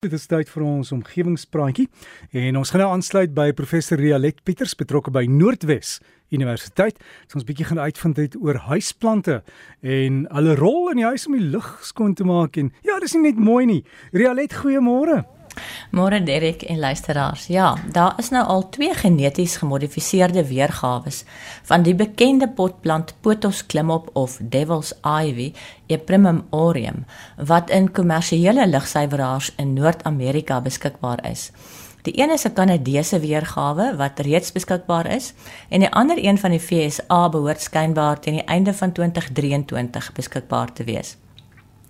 Dit is tyd vir ons omgewingspraatjie en ons gaan nou aansluit by professor Rialet Pieters betrokke by Noordwes Universiteit. Ons bietjie gaan uitvind uit oor huisplante en hulle rol in die huis om die lug skoon te maak en ja, dis nie net mooi nie. Rialet, goeiemôre. Môre Derek en luisteraars. Ja, daar is nou al twee geneties gemodifiseerde weergawe van die bekende potplant Pothos klimop of Devil's Ivy, Eprimum aureum, wat in kommersiële ligsuiweraars in Noord-Amerika beskikbaar is. Die een is 'n Kanadese weergawe wat reeds beskikbaar is en die ander een van die FSA behoort skynbaar teen die einde van 2023 beskikbaar te wees.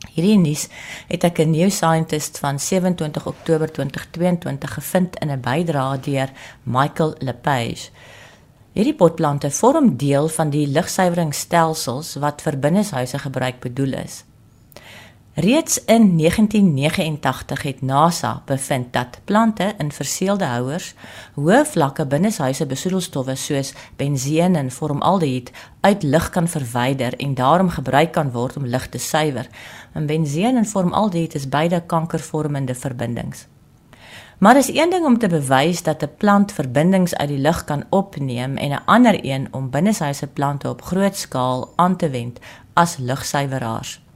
Hierdie nuus het ek 'n New Scientist van 27 Oktober 2022 gevind in 'n bydrae deur Michael Lepage. Hierdie potplante vorm deel van die lugsuiweringsstelsels wat vir binneshuise gebruik bedoel is. Reeds in 1989 het NASA bevind dat plante in verseelde houers hoë vlakke binneshuise besoedelstowwe soos benseen en formaldehyd uit lug kan verwyder en daarom gebruik kan word om lug te suiwer. En benseen en formaldehyd is beide kankervormende verbindings. Maar is een ding om te bewys dat 'n plant verbindings uit die lug kan opneem en 'n ander een om binneshuise plante op groot skaal aan te wend as lugsuiweraars.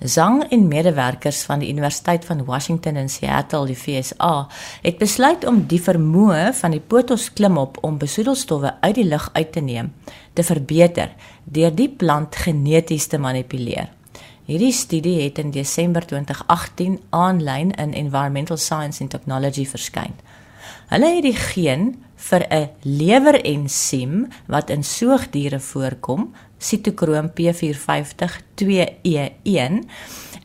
Zhang en medewerkers van die Universiteit van Washington in Seattle, die VSA, het besluit om die vermoë van die potos klimop om besoedelstowwe uit die lug uit te neem te verbeter deur die plant geneties te manipuleer. Hierdie studie het in Desember 2018 aanlyn in Environmental Science and Technology verskyn. Hulle het die geen vir 'n lewerensiem wat in soogdiere voorkom, sitokroom P450-2E1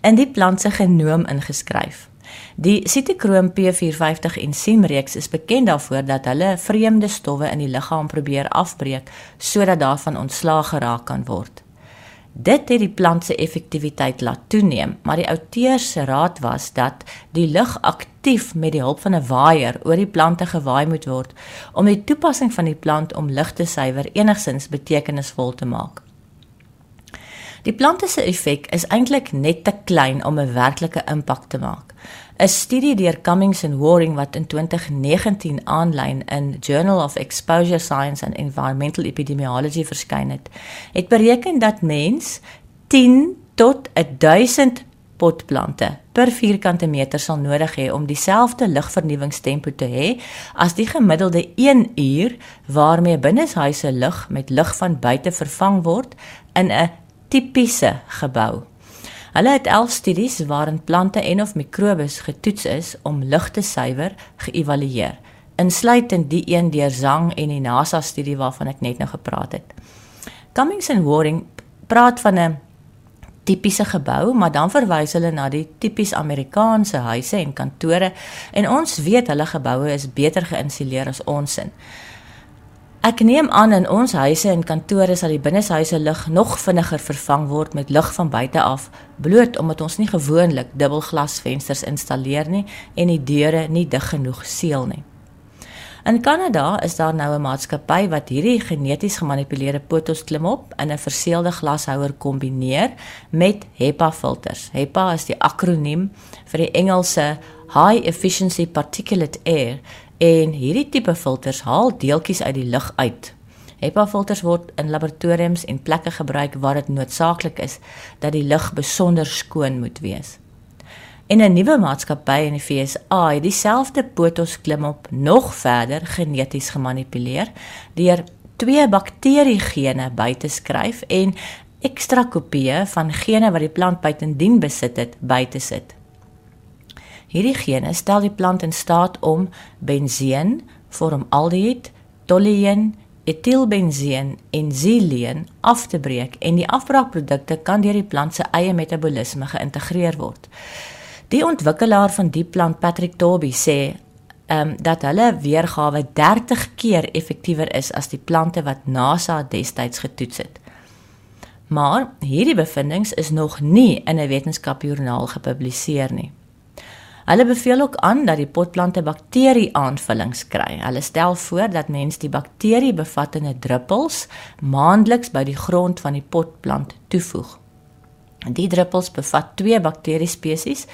in die plant se genoom ingeskryf. Die sitokroom P450 ensiemreeks is bekend daarvoor dat hulle vreemde stowwe in die liggaam probeer afbreek sodat daarvan ontslae geraak kan word. Dit het die plant se effektiwiteit laat toeneem, maar die outeurs se raad was dat die lug aktief met die hulp van 'n waaier oor die plante gewaai moet word om die toepassing van die plant om lug te suiwer enigsins betekenisvol te maak. Die plante se effek is eintlik net te klein om 'n werklike impak te maak. 'n Studie deur Cummings and Waring wat in 2019 aanlyn in Journal of Exposure Science and Environmental Epidemiology verskyn het, het bereken dat mens 10 tot 1000 potplante per vierkante meter sal nodig hê om dieselfde lugvernuwingstempo te hê as die gemiddelde 1 uur waarmee binneshuise lug met lug van buite vervang word in 'n tipiese gebou. Hulle het 11 studies waarin plante en of mikrobes getoets is om lug te suiwer geëvalueer, insluitend die een deur Zhang en die NASA studie waarvan ek net nou gepraat het. Cummings and Waring praat van 'n tipiese gebou, maar dan verwys hulle na die tipies Amerikaanse huise en kantore en ons weet hulle geboue is beter geïnsuleer as ons in. Ek neem aan in ons huise en kantore sal die binneshuise lug nog vinniger vervang word met lug van buite af, bloot omdat ons nie gewoonlik dubbelglasvensters installeer nie en die deure nie dig genoeg seël nie. In Kanada is daar nou 'n maatskappy wat hierdie geneties gemanipuleerde potos klimop in 'n verseelde glashouer kombineer met HEPA filters. HEPA is die akroniem vir die Engelse High Efficiency Particulate Air En hierdie tipe filters haal deeltjies uit die lug uit. HEPA filters word in laboratoriums en plekke gebruik waar dit noodsaaklik is dat die lug besonder skoon moet wees. En 'n nuwe maatskappy in die VSA het dieselfde potos klimop nog verder geneties gemanipuleer deur twee bakteriegene by te skryf en ekstra kopieë van gene wat die plant buitendien besit het by te sit. Hierdie gene stel die plant in staat om benseen, formaldehyd, tolueen, etielbenseen en xyleen af te breek en die afbraakprodukte kan deur die plant se eie metabolisme geïntegreer word. Die ontwikkelaar van die plant, Patrick Toby, sê ehm um, dat hulle weergawe 30 keer effektiewer is as die plante wat NASA destyds getoets het. Maar hierdie bevindinge is nog nie in 'n wetenskapjoernaal gepubliseer nie. Hulle beveel ook aan dat die potplante bakterie-aanvullings kry. Hulle stel voor dat mens die bakteriebevattende druppels maandeliks by die grond van die potplant toevoeg. Die druppels bevat twee bakteriespesies,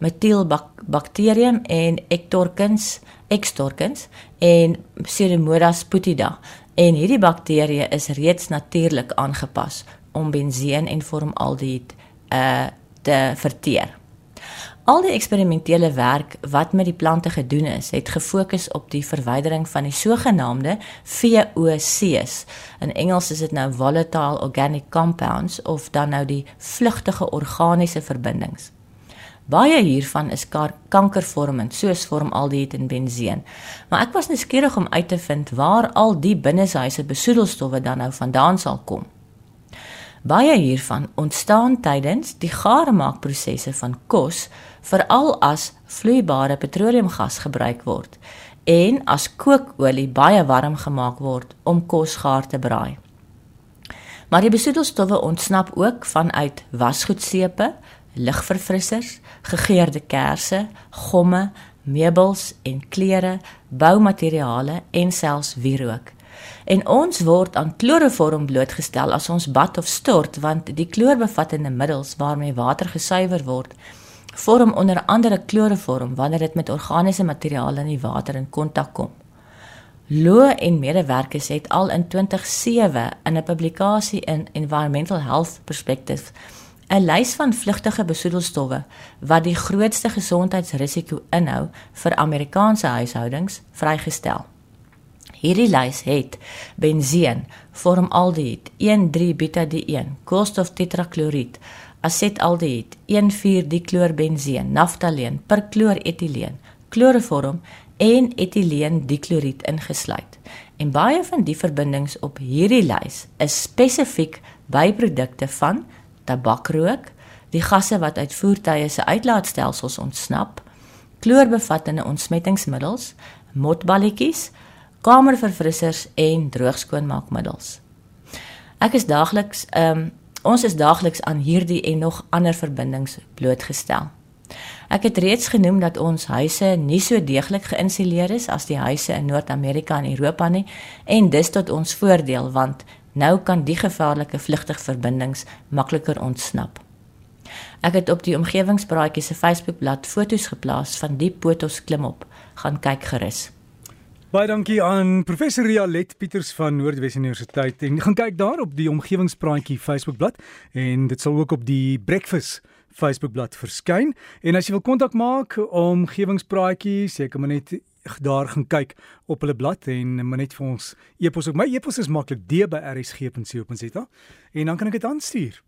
Methylbacterium en Ectorkins, Extorkins en Pseudomonas putida. En hierdie bakterieë is reeds natuurlik aangepas om benseen en formaldehied uh te verteer. Al die eksperimentele werk wat met die plante gedoen is, het gefokus op die verwydering van die sogenaamde VOC's. In Engels is dit nou volatile organic compounds of dan nou die vlugtige organiese verbindings. Baie hiervan is kankervormend, soos formaldehied en benzeen. Maar ek was nuuskierig om uit te vind waar al die binneshuise besoedelstowwe dan nou vandaan sal kom. Baie hiervan ontstaan tydens die garemaakprosesse van kos, veral as vloeibare petroleumgas gebruik word en as kookolie baie warm gemaak word om kos gaar te braai. Maar die besoedelstowwe ontsnap ook vanuit wasgoedsepe, ligverfrissers, gegeurde kersse, gomme, meubels en klere, boumateriale en selfs wierook en ons word aan kloroform blootgestel as ons bad of stort want die kloorbevattende middels waarmee water gesuiwer word vorm onder andere kloroform wanneer dit met organiese materiale in die water in kontak kom. Loo en medewerkers het al in 2007 in 'n publikasie in Environmental Health Perspectives 'n lys van vlugtige besoedelstowwe wat die grootste gesondheidsrisiko inhou vir Amerikaanse huishoudings vrygestel. Hierdie lys het benzeen, formaldehied, 1,3-butadieen, koolstoftetrakloried, asetaldehied, 1,4-diklorbenzeen, naftaleen, perkloretileen, kloroform en etieleen-dikloried ingesluit. En baie van die verbindings op hierdie lys is spesifiek byprodukte van tabakrook, die gasse wat uit voertuie se uitlaatstelsels ontsnap, kloorbevattende ontsmettingsmiddels, motballetjies, kamerverfrissers en droogskoonmaakmiddels. Ek is daagliks ehm um, ons is daagliks aan hierdie en nog ander verbindings blootgestel. Ek het reeds genoem dat ons huise nie so deeglik geïnsuleer is as die huise in Noord-Amerika en Europa nie en dis tot ons voordeel want nou kan die gevaarlike vlugtige verbindings makliker ontsnap. Ek het op die omgewingspraatjie se Facebookblad foto's geplaas van die potos klimop. Gaan kyk gerus. Baie dankie aan professor Rialet Pieters van Noordwes Universiteit. En gaan kyk daar op die omgewingspraatjie Facebookblad en dit sal ook op die Breakfast Facebookblad verskyn. En as jy wil kontak maak om omgewingspraatjie, seker maar net daar gaan kyk op hulle blad en maar net vir ons e-pos op my e-pos is maklik d@rsg.co.za en dan kan ek dit aanstuur.